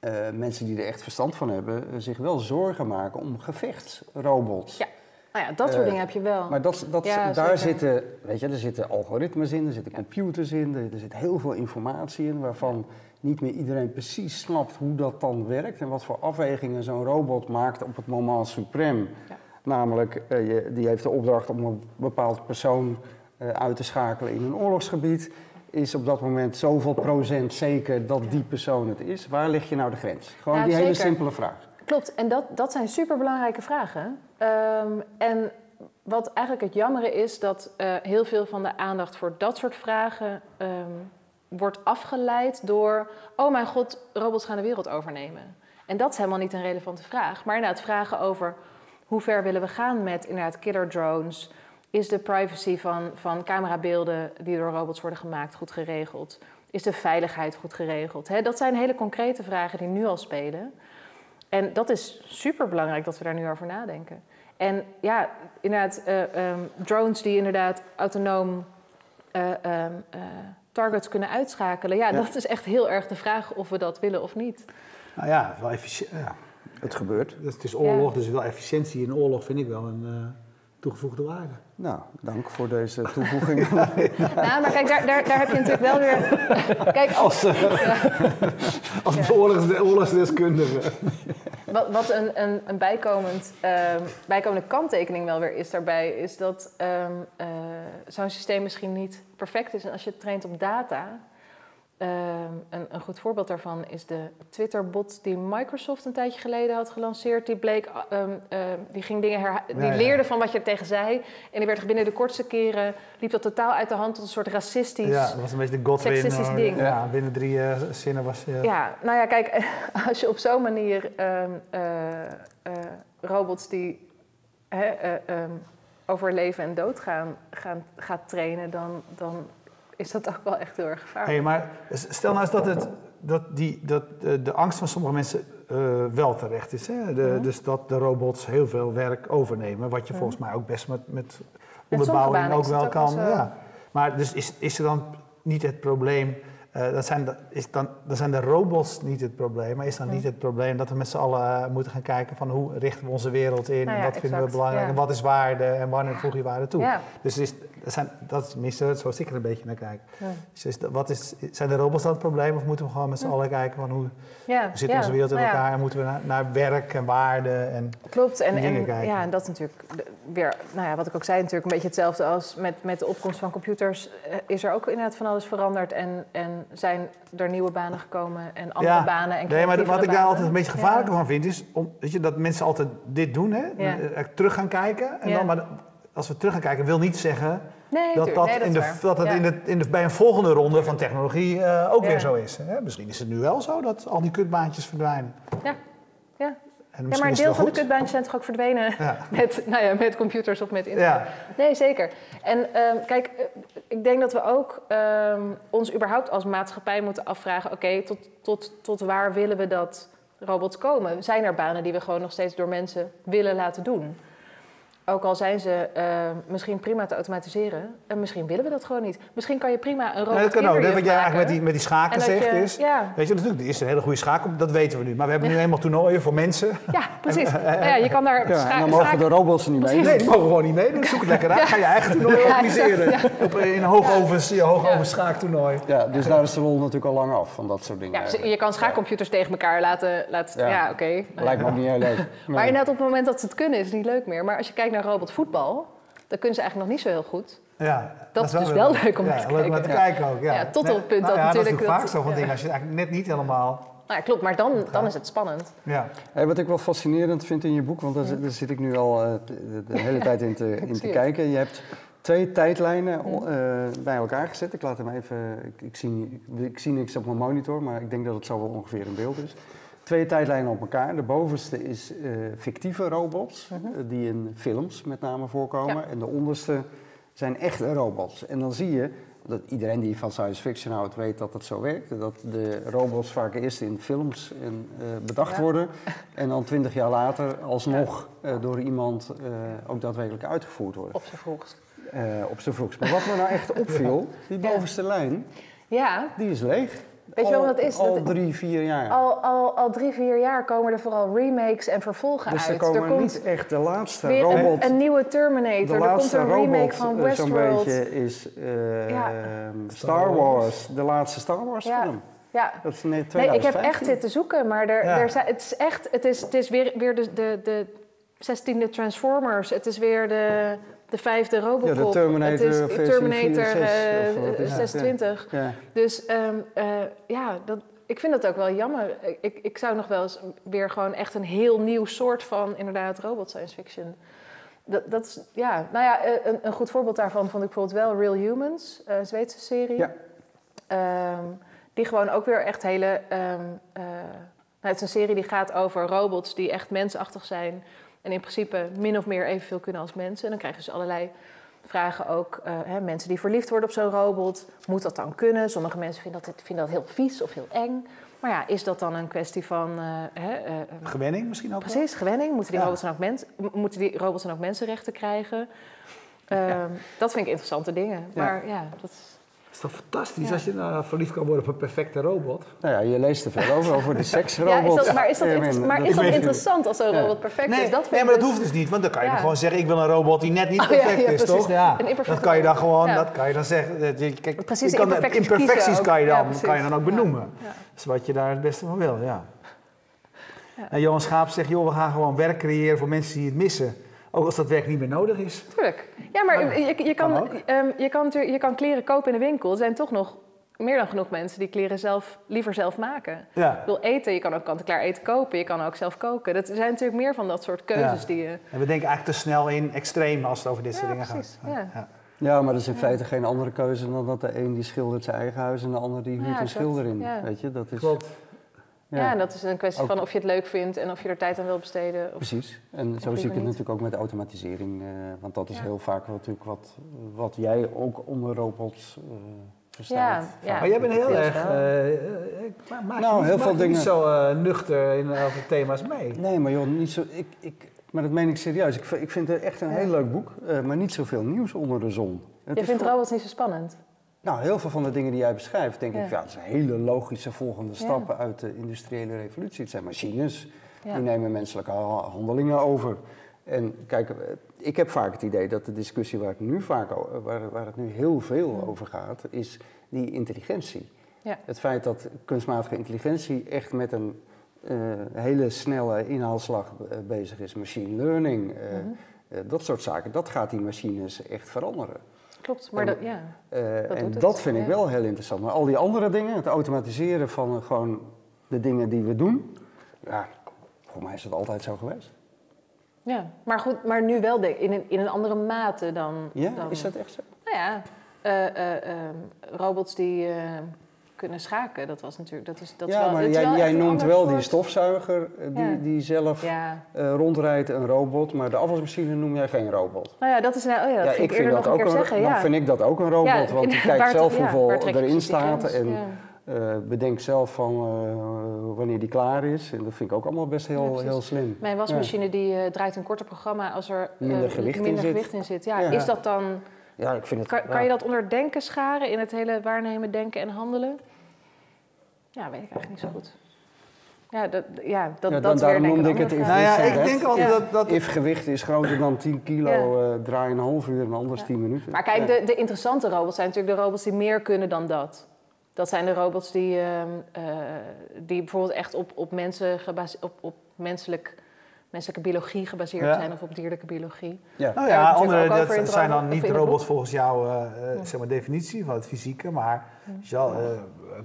Speaker 2: uh, mensen die er echt verstand van hebben, uh, zich wel zorgen maken om gevechtsrobots.
Speaker 3: Ja, nou ja, dat soort uh, dingen heb je wel.
Speaker 2: Maar dat, dat, ja, daar zitten, weet je, er zitten algoritmes in, er zitten computers in, er, er, zit heel veel informatie in waarvan niet meer iedereen precies snapt hoe dat dan werkt en wat voor afwegingen zo'n robot maakt op het moment suprem. Namelijk, eh, je, die heeft de opdracht om een bepaald persoon eh, uit te schakelen in een oorlogsgebied. Is op dat moment zoveel procent zeker dat die persoon het is? Waar lig je nou de grens? Gewoon
Speaker 3: Ja,
Speaker 2: die hele simpele vraag.
Speaker 3: Klopt, en dat, dat zijn superbelangrijke vragen. Ehm, en wat eigenlijk het jammere is, dat eh, heel veel van de aandacht voor dat soort vragen ehm, wordt afgeleid door... oh mijn god, robots gaan de wereld overnemen. En dat is helemaal niet een relevante vraag. Maar inderdaad, vragen over hoe ver willen we gaan met inderdaad killer drones... Is de privacy van, van camerabeelden die door robots worden gemaakt goed geregeld? Is de veiligheid goed geregeld? Hè, dat zijn hele concrete vragen die nu al spelen. En dat is super belangrijk dat we daar nu over nadenken. En ja, inderdaad, eh, ehm, drones die inderdaad autonoom eh, ehm, eh, targets kunnen uitschakelen. Ja,
Speaker 2: Ja.
Speaker 3: dat is echt heel erg de vraag of we dat willen of niet.
Speaker 1: Nou ja, wel efficiënt. Ja.
Speaker 2: Het gebeurt.
Speaker 1: Het is oorlog, dus wel efficiëntie in oorlog vind ik wel een eh, toegevoegde waarde.
Speaker 2: Nou, dank voor deze toevoeging.
Speaker 3: nou, maar kijk, daar, daar, daar heb je natuurlijk wel weer... Kijk,
Speaker 1: Als, als oorlogs, oorlogsdeskundige.
Speaker 3: Wat, wat een, een, een bijkomend, ehm, bijkomende kanttekening wel weer is daarbij, is dat ehm, eh, zo'n systeem misschien niet perfect is. En als je het traint op data, ehm, een, een goed voorbeeld daarvan is de Twitter-bot die Microsoft een tijdje geleden had gelanceerd. Die bleek, ehm, ehm, die ging dingen herha- die
Speaker 1: Ja, ja.
Speaker 3: leerde van wat je er tegen zei. En die werd binnen de kortste keren, liep dat totaal uit de hand tot een soort racistisch...
Speaker 1: Ja, dat was een beetje de Godwin.
Speaker 3: Seksistisch ding.
Speaker 1: Ja, binnen drie eh, zinnen was je...
Speaker 3: Ja, nou ja, kijk, als je op zo'n manier eh, eh, robots die hè, over leven en dood gaan, gaan, gaat trainen, dan, dan is dat ook wel echt heel erg gevaarlijk.
Speaker 1: Hey, maar stel nou eens dat, het, dat, die, dat de angst van sommige mensen eh, wel terecht is. Hè? De,
Speaker 3: Mhm.
Speaker 1: Dus dat de robots heel veel werk overnemen. Wat je
Speaker 3: Mhm.
Speaker 1: volgens mij ook best met, met onderbouwing ook wel
Speaker 3: ook
Speaker 1: kan. Ja. Maar dus is, is er dan niet het probleem... eh, dat, zijn de, is dan, zijn de robots niet het probleem, maar is dan niet het probleem dat we met z'n allen eh, moeten gaan kijken van hoe richten we onze wereld in,
Speaker 3: Nou
Speaker 1: en wat vinden we belangrijk
Speaker 3: ja.
Speaker 1: en wat is waarde en wanneer voeg je waarde toe. Dus is, dat, zijn, dat is tenminste zoals ik er een beetje naar kijk. Dus is wat is, zijn de robots dan het probleem of moeten we gewoon met z'n allen kijken van hoe, hoe zit onze wereld in
Speaker 3: nou
Speaker 1: elkaar en moeten we naar, naar werk en waarde en
Speaker 3: Klopt, en,
Speaker 1: kijken.
Speaker 3: ja, en dat is natuurlijk weer, nou ja, wat ik ook zei, natuurlijk een beetje hetzelfde als met, met de opkomst van computers. eh, is er ook inderdaad van alles veranderd en, en zijn er nieuwe banen gekomen en andere
Speaker 1: Ja,
Speaker 3: banen. En
Speaker 1: Nee, maar wat ik daar altijd een beetje gevaarlijker
Speaker 3: Ja.
Speaker 1: van vind is om, weet je, dat mensen altijd dit doen, hè?
Speaker 3: Ja.
Speaker 1: Terug gaan kijken. En dan, maar als we terug gaan kijken, wil niet zeggen
Speaker 3: Nee,
Speaker 1: dat dat,
Speaker 3: Nee, dat
Speaker 1: in de,
Speaker 3: waar.
Speaker 1: dat het
Speaker 3: Ja.
Speaker 1: in de, in de, bij een volgende ronde van technologie eh, ook weer zo is. Hè? Misschien is het nu wel zo dat al die kutbaantjes verdwijnen.
Speaker 3: Ja. Ja.
Speaker 1: En
Speaker 3: Ja, maar een deel van
Speaker 1: wel
Speaker 3: de
Speaker 1: goed.
Speaker 3: kutbaantjes zijn toch ook verdwenen
Speaker 1: Ja.
Speaker 3: met, nou ja, met computers of met internet?
Speaker 1: Ja.
Speaker 3: Nee, zeker. En ehm, kijk, eh, ik denk dat we ook ehm, ons überhaupt als maatschappij moeten afvragen... oké, tot, tot, tot waar willen we dat robots komen? Zijn er banen die we gewoon nog steeds door mensen willen laten doen? Ook al zijn ze ehm, misschien prima te automatiseren, en misschien willen we dat gewoon niet. Misschien kan je prima een robot
Speaker 1: Nee, dat kan ook.
Speaker 3: Kinderjuf
Speaker 1: Wat jij eigenlijk met die, met die schaken
Speaker 3: En dat
Speaker 1: zegt
Speaker 3: je-
Speaker 1: is...
Speaker 3: Ja,
Speaker 1: Weet je, natuurlijk, er is een hele goede schaak op, dat weten we nu. Maar we hebben nu eenmaal toernooien voor mensen.
Speaker 3: ja, precies. Nou ja, je kan daar
Speaker 2: Ja,
Speaker 3: scha-
Speaker 2: en dan mogen de robots er niet mee.
Speaker 1: Nee, die mogen gewoon niet meedoen. Zoek het lekker uit. Ga je eigen toernooi
Speaker 3: Ja,
Speaker 1: organiseren. Op, in een hoogovens, je hoogovens schaaktoernooi.
Speaker 2: Ja, dus daar is de lol natuurlijk al lang af van dat soort dingen.
Speaker 3: Ja, dus je kan schaakcomputers tegen elkaar laten... laten
Speaker 2: Ja.
Speaker 3: ja, oké.
Speaker 2: Lijkt me ook niet heel leuk.
Speaker 3: Maar inderdaad, op het moment dat ze het kunnen, is het niet leuk meer. Maar als je kijkt naar robotvoetbal, dan kunnen ze eigenlijk nog niet zo heel goed.
Speaker 1: Ja,
Speaker 3: Dat is dus wel leuk om
Speaker 1: ja,
Speaker 3: te
Speaker 1: leuk om naar te
Speaker 3: kijken.
Speaker 1: kijken ook. Ja,
Speaker 3: Ja, tot op het punt
Speaker 1: nou
Speaker 3: dat
Speaker 1: ja,
Speaker 3: natuurlijk
Speaker 1: Dat is
Speaker 3: dat-
Speaker 1: vaak zo van
Speaker 3: ja.
Speaker 1: dingen als je het eigenlijk net niet helemaal...
Speaker 3: Nou ja, klopt, maar dan, dan is het spannend.
Speaker 1: Ja.
Speaker 2: Hey, wat ik wel fascinerend vind in je boek, want daar, zit- daar zit ik nu al eh, de, de hele tijd in te, in te kijken. Je hebt twee tijdlijnen eh, bij elkaar gezet. Ik laat hem even, ik, ik, zie, ik zie niks op mijn monitor, maar ik denk dat het zo wel ongeveer in beeld is. Twee tijdlijnen op elkaar. De bovenste is eh, fictieve robots, eh, die in films met name voorkomen.
Speaker 3: Ja.
Speaker 2: En de onderste zijn echte robots. En dan zie je, dat iedereen die van science fiction houdt weet dat het zo werkt. Dat de robots vaak eerst in films en, eh, bedacht
Speaker 3: Ja.
Speaker 2: worden. En dan twintig jaar later alsnog eh, door iemand ook daadwerkelijk uitgevoerd worden.
Speaker 3: Op zijn vroegst.
Speaker 2: Op zijn vroegst. Maar wat me nou echt opviel, die
Speaker 3: Ja.
Speaker 2: bovenste lijn,
Speaker 3: Ja,
Speaker 2: die is leeg.
Speaker 3: Weet je
Speaker 2: Al-
Speaker 3: waarom dat is?
Speaker 2: Al
Speaker 3: Dat-
Speaker 2: drie, vier jaar.
Speaker 3: al, al, al drie, vier jaar komen er vooral remakes en vervolgen
Speaker 2: dus er
Speaker 3: uit.
Speaker 2: komen
Speaker 3: er komt
Speaker 2: niet echt de laatste
Speaker 3: weer
Speaker 2: robot...
Speaker 3: een, een nieuwe
Speaker 2: de
Speaker 3: Terminator. Er komt een remake
Speaker 2: robot
Speaker 3: van
Speaker 2: eh, zo'n
Speaker 3: Westworld.
Speaker 2: beetje is eh,
Speaker 3: Ja.
Speaker 2: Star Wars. De laatste Star Wars
Speaker 3: Ja.
Speaker 2: film.
Speaker 3: Ja,
Speaker 2: Dat is net
Speaker 3: Nee, ik heb
Speaker 2: 2015.
Speaker 3: echt zitten zoeken, maar er,
Speaker 1: Ja.
Speaker 3: er zijn, het is echt, het is, het is weer, weer de, de, de zestiende Transformers. Het is weer de, de vijfde Robocop.
Speaker 2: Ja, de Terminator
Speaker 3: Het is Terminator
Speaker 2: 4, 6,
Speaker 3: eh,
Speaker 2: of wat is het?
Speaker 3: 26.
Speaker 2: Ja.
Speaker 3: Dus ehm, eh, ja, dat, ik vind dat ook wel jammer. Ik, ik zou nog wel eens weer gewoon echt een heel nieuw soort van inderdaad robot science fiction. Dat, dat is, ja, nou ja, eh, een, een goed voorbeeld daarvan vond ik bijvoorbeeld wel Real Humans, eh, een Zweedse serie.
Speaker 2: Ja.
Speaker 3: Ehm, die gewoon ook weer echt hele. ehm, eh, nou, het is een serie die gaat over robots die echt mensachtig zijn. En in principe min of meer evenveel kunnen als mensen. En dan krijgen ze allerlei vragen ook. eh, hè, mensen die verliefd worden op zo'n robot. Moet dat dan kunnen? Sommige mensen vinden dat, vinden dat heel vies of heel eng. Maar ja, is dat dan een kwestie van. eh, hè, eh,
Speaker 1: Gewenning misschien ook wel?
Speaker 3: Precies, gewenning. Moeten die,
Speaker 1: Ja.
Speaker 3: robots dan ook mens, moeten die robots dan ook mensenrechten krijgen? Ehm, Dat vind ik interessante dingen.
Speaker 2: Ja.
Speaker 3: Maar ja, dat is...
Speaker 1: is toch fantastisch
Speaker 3: Ja.
Speaker 1: als je nou verliefd kan worden op een perfecte robot?
Speaker 2: Nou ja, je leest er veel over, over de
Speaker 3: Ja,
Speaker 2: seksrobot.
Speaker 3: is dat, maar is dat,
Speaker 2: Ja,
Speaker 3: inter- maar
Speaker 2: dat
Speaker 3: is dat interessant als zo'n
Speaker 2: Ja.
Speaker 3: robot perfect
Speaker 1: Nee,
Speaker 3: is? Dat vind
Speaker 1: nee maar dat
Speaker 3: dus-
Speaker 1: hoeft dus niet, want dan kan je
Speaker 3: Ja.
Speaker 1: gewoon zeggen: ik wil een robot die net niet
Speaker 3: Oh, ja,
Speaker 1: perfect
Speaker 3: ja,
Speaker 1: is, toch? Ja,
Speaker 3: Een
Speaker 1: dat kan je dan gewoon,
Speaker 3: Ja.
Speaker 1: dat kan je dan zeggen. dat je- Kijk,
Speaker 3: Precies,
Speaker 1: je kan
Speaker 3: imperfecties
Speaker 1: kan je.
Speaker 3: Ja,
Speaker 1: dan, kan je dan ook
Speaker 3: Ja.
Speaker 1: benoemen.
Speaker 3: Ja.
Speaker 1: Dat is wat je daar het beste van wil, ja.
Speaker 3: Ja.
Speaker 1: En Johan Schaap zegt: joh, we gaan gewoon werk creëren voor mensen die het missen. Ook als dat werk niet meer nodig is.
Speaker 3: Tuurlijk. Ja, maar
Speaker 1: ja.
Speaker 3: je, je,
Speaker 1: Kan
Speaker 3: ehm, je, kan je kan kleren kopen in de winkel. Er zijn toch nog meer dan genoeg mensen die kleren zelf, liever zelf maken.
Speaker 1: Ja.
Speaker 3: Ik wil eten, je kan ook kant-en-klaar eten kopen. Je kan ook zelf koken. Dat, er zijn natuurlijk meer van dat soort keuzes
Speaker 1: Ja.
Speaker 3: die je...
Speaker 1: En we denken eigenlijk te snel in extreem als het over dit soort
Speaker 3: Ja,
Speaker 1: dingen
Speaker 3: precies,
Speaker 1: gaat.
Speaker 3: ja.
Speaker 2: Ja, maar dat is in feite geen andere keuze dan dat de een die schildert zijn eigen huis en de ander die huurt
Speaker 3: Ja,
Speaker 2: een schilder in.
Speaker 3: Ja.
Speaker 2: Weet je, dat is...
Speaker 1: Klopt.
Speaker 3: Ja. en dat is een kwestie
Speaker 2: Ook-
Speaker 3: van of je het leuk vindt en of je er tijd aan wil besteden. Of...
Speaker 2: Precies. En zo zie ik het
Speaker 3: niet.
Speaker 2: natuurlijk ook met automatisering. eh, want dat is
Speaker 3: Ja.
Speaker 2: heel vaak wel natuurlijk wat, wat jij ook onder robots eh verstaat.
Speaker 3: Ja, ja.
Speaker 1: Maar jij bent heel erg. maak
Speaker 2: Nou,
Speaker 1: niet,
Speaker 2: heel
Speaker 1: maak
Speaker 2: veel dingen-
Speaker 1: niet zo eh, nuchter in over thema's mee.
Speaker 2: Nee, maar joh, niet zo, ik, ik, maar dat meen ik serieus. Ik, vind- ik vind het echt een
Speaker 3: Ja.
Speaker 2: heel leuk boek, eh, maar niet zoveel nieuws onder de zon.
Speaker 3: Je vindt
Speaker 2: voor-
Speaker 3: robots niet zo spannend?
Speaker 2: Nou, heel veel van de dingen die jij beschrijft, denk
Speaker 3: Ja.
Speaker 2: ik, ja, het zijn hele logische volgende
Speaker 3: Ja.
Speaker 2: stappen uit de industriële revolutie. Het zijn machines,
Speaker 3: Ja.
Speaker 2: die nemen menselijke ha- handelingen over. En kijk, eh, ik heb vaak het idee dat de discussie waar het nu, vaak, waar, waar het nu heel veel over gaat, is die intelligentie.
Speaker 3: Ja.
Speaker 2: Het feit dat kunstmatige intelligentie echt met een eh, hele snelle inhaalslag eh, bezig is, machine learning,
Speaker 3: Mhm.
Speaker 2: dat soort zaken, dat gaat die machines echt veranderen.
Speaker 3: Klopt, maar
Speaker 2: En-
Speaker 3: dat, ja.
Speaker 2: Eh,
Speaker 3: Dat
Speaker 2: en
Speaker 3: doet het,
Speaker 2: dat vind ik wel heel interessant. Maar al die andere dingen, het automatiseren van eh, gewoon de dingen die we doen, ja, voor mij is het altijd zo geweest.
Speaker 3: ja. Maar goed, maar nu wel denk, in, een, in een andere mate dan...
Speaker 2: Ja,
Speaker 3: dan
Speaker 2: is dat echt zo?
Speaker 3: Nou ja, eh, robots die kunnen schaken, dat was natuurlijk... Dat is, dat is
Speaker 2: ja,
Speaker 3: wel,
Speaker 2: maar jij,
Speaker 3: wel
Speaker 2: jij noemt wel die stofzuiger eh, die,
Speaker 3: Ja.
Speaker 2: die zelf
Speaker 3: Ja,
Speaker 2: eh, rondrijdt, een robot, maar de afwasmachine noem jij geen robot.
Speaker 3: nou ja, dat is nou, oh ja, dat
Speaker 2: ja,
Speaker 3: ging
Speaker 2: ik vind dat ook een,
Speaker 3: zeggen.
Speaker 2: dan
Speaker 3: Ja.
Speaker 2: vind ik dat ook een robot, want die
Speaker 3: inderdaad,
Speaker 2: kijkt zelf hoeveel
Speaker 3: je
Speaker 2: erin staat en eh, bedenkt zelf van wanneer die klaar is. En dat vind ik ook allemaal best heel, heel slim.
Speaker 3: Mijn wasmachine die draait een korter programma als er
Speaker 2: Minder gewicht in
Speaker 3: minder
Speaker 2: zit.
Speaker 3: gewicht in zit. Ja. Is dat dan,
Speaker 2: Ja, ik vind het...
Speaker 3: kan,
Speaker 2: ja.
Speaker 3: kan je dat onder denken scharen in het hele waarnemen, denken en handelen? Ja, weet ik eigenlijk niet zo goed. Ja, dat, ja, dat,
Speaker 2: Ja,
Speaker 3: dat weer
Speaker 2: daarom
Speaker 3: denk ik
Speaker 2: noemde
Speaker 3: een
Speaker 2: ik het
Speaker 3: andere
Speaker 1: Nou ja, ik denk altijd
Speaker 3: Ja.
Speaker 1: dat, dat
Speaker 2: If gewicht is groter dan 10 kilo, eh draai een half uur en anders
Speaker 3: Ja.
Speaker 2: 10 minuten.
Speaker 3: Maar kijk,
Speaker 2: Ja.
Speaker 3: de, de interessante robots zijn natuurlijk de robots die meer kunnen dan dat. Dat zijn de robots die, ehm, eh, die bijvoorbeeld echt op, op, mensen gebase- op, op menselijk, menselijke biologie gebaseerd
Speaker 1: Ja.
Speaker 3: zijn of op dierlijke biologie.
Speaker 2: Ja.
Speaker 1: Nou ja,
Speaker 3: we
Speaker 1: andere, dat zijn dan niet robots volgens jouw eh, eh, zeg maar definitie van het fysieke, maar eh,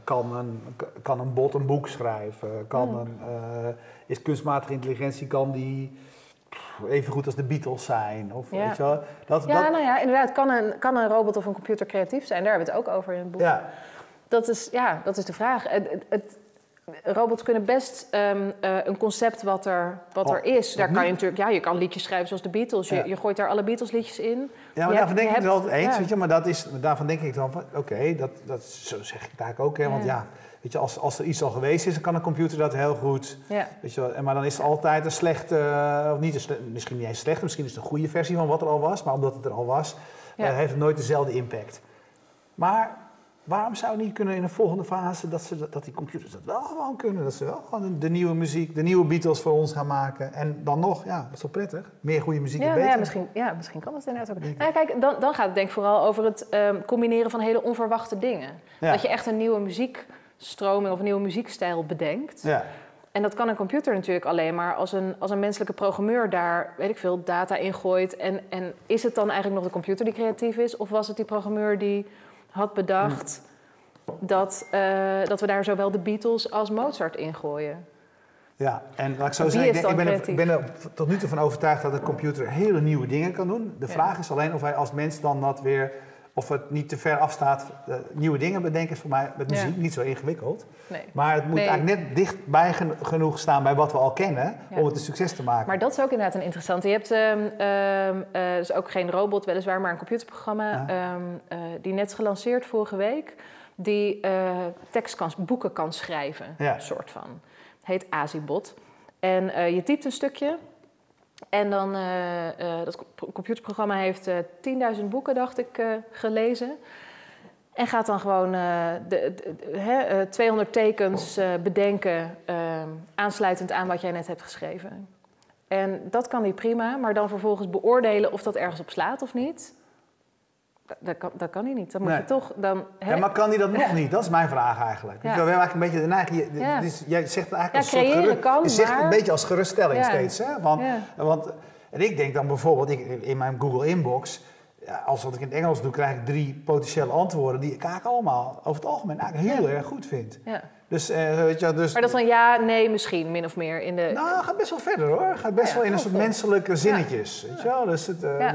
Speaker 1: kan, een, kan een bot een boek schrijven? Kan een, eh, is kunstmatige intelligentie, kan die even goed als de Beatles zijn? Of,
Speaker 3: Ja.
Speaker 1: weet je wel, dat,
Speaker 3: Ja,
Speaker 1: dat,
Speaker 3: nou ja, inderdaad, kan een, kan een robot of een computer creatief zijn? Daar hebben we het ook over in het boek.
Speaker 1: ja.
Speaker 3: Dat, is, ja, dat is de vraag. Het, het, het- robots kunnen best ehm, eh, een concept wat er, wat
Speaker 1: Oh,
Speaker 3: er is. Daar kan je natuurlijk, ja, je kan liedjes schrijven zoals de Beatles. Je,
Speaker 1: Ja.
Speaker 3: je gooit daar alle Beatles liedjes in.
Speaker 1: Ja, maar
Speaker 3: Je
Speaker 1: daarvan
Speaker 3: hebt-
Speaker 1: denk ik het altijd eens,
Speaker 3: ja.
Speaker 1: weet je, maar dat is, daarvan denk ik dan van, oké, dat, dat, zo zeg ik het eigenlijk ook, hè, want
Speaker 3: Ja.
Speaker 1: weet je, als, als er iets al geweest is, dan kan een computer dat heel goed. Weet je wel, en maar dan is het altijd een slechte, of niet een misschien niet eens slecht, misschien is het een goede versie van wat er al was, maar omdat het er al was, eh, heeft het nooit dezelfde impact. Maar waarom zou het niet kunnen in de volgende fase dat, ze, dat, die computers dat wel gewoon kunnen? Dat ze wel gewoon de, nieuwe muziek, de nieuwe Beatles voor ons gaan maken. En dan nog, ja, dat is toch prettig? Meer goede muziek
Speaker 3: Ja, nou
Speaker 1: beter.
Speaker 3: ja, misschien, ja, misschien kan dat inderdaad ook. Nou kijk, dan, dan gaat het denk ik vooral over het ehm, combineren van hele onverwachte dingen.
Speaker 1: Ja.
Speaker 3: Dat je echt een nieuwe muziekstroming of een nieuwe muziekstijl bedenkt.
Speaker 1: Ja.
Speaker 3: en dat kan een computer natuurlijk alleen maar als een, als een menselijke programmeur daar, weet ik veel, data ingooit. En, en is het dan eigenlijk nog de computer die creatief is? Of was het die programmeur die had bedacht dat, eh, dat we daar zowel de Beatles als Mozart ingooien?
Speaker 1: Ja, en laat ik zo zeggen, ik, ben, er, ik
Speaker 3: creatief?
Speaker 1: ben er tot nu toe van overtuigd dat de computer hele nieuwe dingen kan doen. De
Speaker 3: Ja.
Speaker 1: vraag is alleen of wij als mens dan dat weer, of het niet te ver afstaat. eh, nieuwe dingen bedenken is voor mij met
Speaker 3: Ja.
Speaker 1: muziek niet zo ingewikkeld.
Speaker 3: Nee.
Speaker 1: Maar het moet
Speaker 3: Nee.
Speaker 1: eigenlijk net dichtbij gen- genoeg staan bij wat we al kennen
Speaker 3: Ja.
Speaker 1: om het een succes te maken.
Speaker 3: Maar dat is ook inderdaad een interessante. Je hebt ehm ehm, eh, dus ook geen robot, weliswaar, maar een computerprogramma
Speaker 1: Ja.
Speaker 3: ehm, eh, die net is gelanceerd vorige week, die tekst kan, boeken kan schrijven, soort van. Heet Azibot. En je typt een stukje en dan, eh, eh, dat co- computerprogramma heeft eh 10.000 boeken, dacht ik, eh, gelezen. En gaat dan gewoon eh, de, de- de- hè, eh, 200 tekens eh, bedenken, eh, aansluitend aan wat jij net hebt geschreven. En dat kan hij prima, maar dan vervolgens beoordelen of dat ergens op slaat of niet. Dat, kan, dat kan hij niet. Dan moet
Speaker 1: Nee.
Speaker 3: je toch dan. hè?
Speaker 1: Ja, maar kan die dat nog
Speaker 3: Ja.
Speaker 1: niet? Dat is mijn vraag eigenlijk.
Speaker 3: Ja.
Speaker 1: Ik wil eigenlijk een beetje
Speaker 3: Ja.
Speaker 1: is- jij zegt het eigenlijk als gerust-
Speaker 3: kan,
Speaker 1: Je zegt
Speaker 3: maar-
Speaker 1: een beetje als geruststelling steeds. Hè? Want, want, en ik denk dan bijvoorbeeld, ik, in mijn Google Inbox, als wat ik in het Engels doe, krijg ik drie potentiële antwoorden die ik eigenlijk allemaal over het algemeen eigenlijk heel erg goed vind.
Speaker 3: Ja.
Speaker 1: Dus, eh, weet je, dus
Speaker 3: Maar dat is dan ja, nee, misschien, min of meer. In de,
Speaker 1: nou, gaat best wel verder hoor. Gaat best wel in een soort menselijke zinnetjes. Weet je wel? Dus het, eh,
Speaker 3: Ja.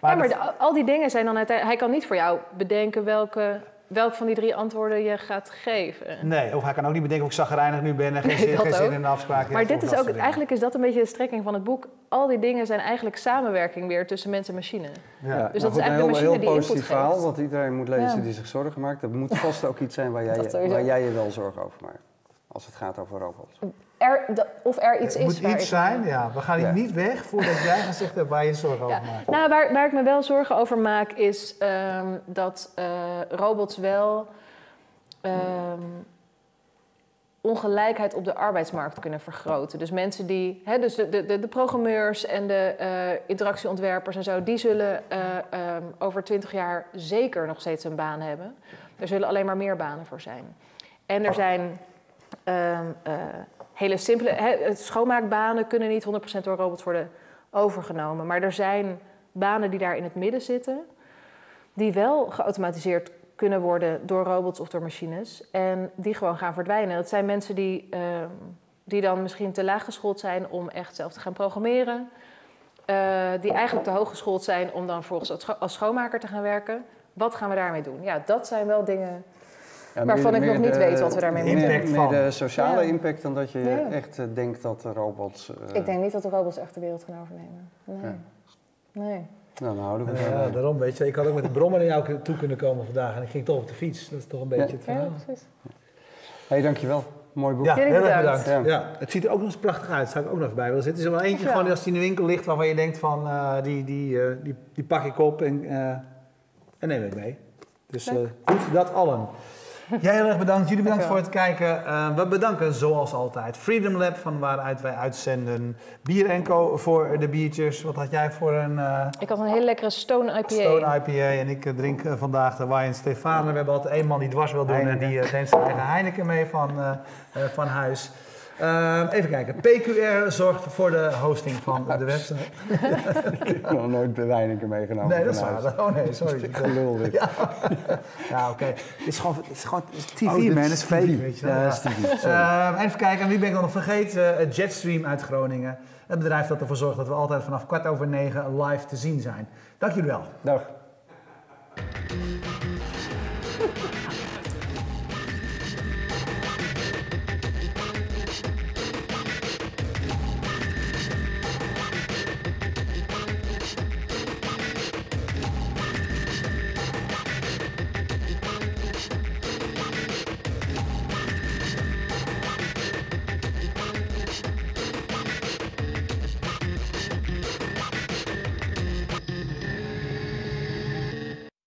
Speaker 1: Dus,
Speaker 3: ja, maar de- al die dingen zijn dan uiteindelijk. Hij kan niet voor jou bedenken welke, welk van die drie antwoorden je gaat geven.
Speaker 1: Nee, of hij kan ook niet bedenken of ik zagrijnig nu ben en geen,
Speaker 3: Nee,
Speaker 1: geen zin in de afspraak.
Speaker 3: Maar dit is ook, eigenlijk is dat een beetje de strekking van het boek. Al die dingen zijn eigenlijk samenwerking weer tussen mens en machine.
Speaker 1: Ja.
Speaker 3: Dus dat is eigenlijk de
Speaker 2: een
Speaker 3: machine
Speaker 2: heel,
Speaker 3: die
Speaker 2: positief verhaal, wat iedereen moet lezen
Speaker 3: Ja.
Speaker 2: die zich zorgen maakt. Dat moet vast ook iets zijn waar jij, waar jij je wel zorgen over maakt. Als het gaat over robots.
Speaker 3: Er, of er iets
Speaker 1: Het
Speaker 3: is.
Speaker 1: moet
Speaker 3: waar
Speaker 1: iets zijn, ja. We gaan hier
Speaker 2: Ja.
Speaker 1: niet weg voordat jij gezegd hebt waar je zorgen
Speaker 3: Ja.
Speaker 1: over maakt.
Speaker 3: Nou, waar, waar ik me wel zorgen over maak is ehm, dat eh, robots wel ehm, ongelijkheid op de arbeidsmarkt kunnen vergroten. Dus mensen die, hè, dus de, de, de programmeurs en de eh, interactieontwerpers en zo, die zullen eh, ehm, over twintig jaar zeker nog steeds een baan hebben. Er zullen alleen maar meer banen voor zijn. En er zijn ehm, eh, hele simpele, schoonmaakbanen kunnen niet 100% door robots worden overgenomen. Maar er zijn banen die daar in het midden zitten, die wel geautomatiseerd kunnen worden door robots of door machines. En die gewoon gaan verdwijnen. Dat zijn mensen die, ehm, die dan misschien te laag geschoold zijn om echt zelf te gaan programmeren. Eh, die eigenlijk te hoog geschoold zijn om dan scho- als schoonmaker te gaan werken. Wat gaan we daarmee doen? Ja, dat zijn wel dingen.
Speaker 2: Ja,
Speaker 3: Waarvan ik nog niet
Speaker 2: de-
Speaker 3: weet wat we daarmee
Speaker 1: moeten.
Speaker 2: Meer,
Speaker 1: Impact
Speaker 2: meer
Speaker 1: van.
Speaker 2: de sociale
Speaker 3: Ja.
Speaker 2: impact dan dat je
Speaker 3: Ja.
Speaker 2: echt eh, denkt dat de robots... eh,
Speaker 3: Ik denk niet dat de robots echt de wereld gaan overnemen. Nee.
Speaker 2: Ja.
Speaker 3: nee.
Speaker 2: Nou, dan houden we het
Speaker 1: Ja, daarom weet je. Ik had ook met de brommer naar jou toe kunnen komen vandaag en ik ging toch op de fiets. Dat is toch een beetje het
Speaker 3: Ja,
Speaker 1: verhaal.
Speaker 3: precies.
Speaker 2: hey, dankjewel. Mooi boek.
Speaker 1: Ja, heel erg
Speaker 3: bedankt.
Speaker 1: bedankt.
Speaker 2: Ja.
Speaker 1: Ja. het ziet er ook nog eens prachtig uit. Zou ik ook nog even bij willen zitten. Er is er wel eentje gewoon als die in de winkel ligt waarvan je denkt van eh, die, die, eh, die, die pak ik op en, eh, en neem ik mee. Dus eh goed, dat allen. Jij heel erg bedankt. Jullie bedankt voor het kijken. Eh, we bedanken zoals altijd Freedom Lab van waaruit wij uitzenden. Bier Co voor de biertjes. Wat had jij voor een... eh,
Speaker 3: Ik had een hele lekkere Stone IPA.
Speaker 1: Stone IPA en ik eh, drink vandaag de Wine Stefane. We hebben altijd één man die dwars wil doen
Speaker 2: Heineken.
Speaker 1: en die neemt zijn eigen Heineken mee van, van huis. Ehm, even kijken. PQR zorgt voor de hosting van de website.
Speaker 2: Ik heb nog nooit bij Weineken meegenomen.
Speaker 1: Nee, dat is waar. Oh nee, sorry.
Speaker 2: Gelul dit.
Speaker 1: Ja, ja oké. Het is gewoon, het is gewoon het is TV,
Speaker 2: Oh,
Speaker 1: man. Het is fake, weet je.
Speaker 2: Ja, TV.
Speaker 1: Ehm, even kijken, en wie ben ik dan nog vergeten? Eh, Jetstream uit Groningen. Het bedrijf dat ervoor zorgt dat we altijd vanaf kwart over negen live te zien zijn. Dank jullie wel.
Speaker 2: Dag.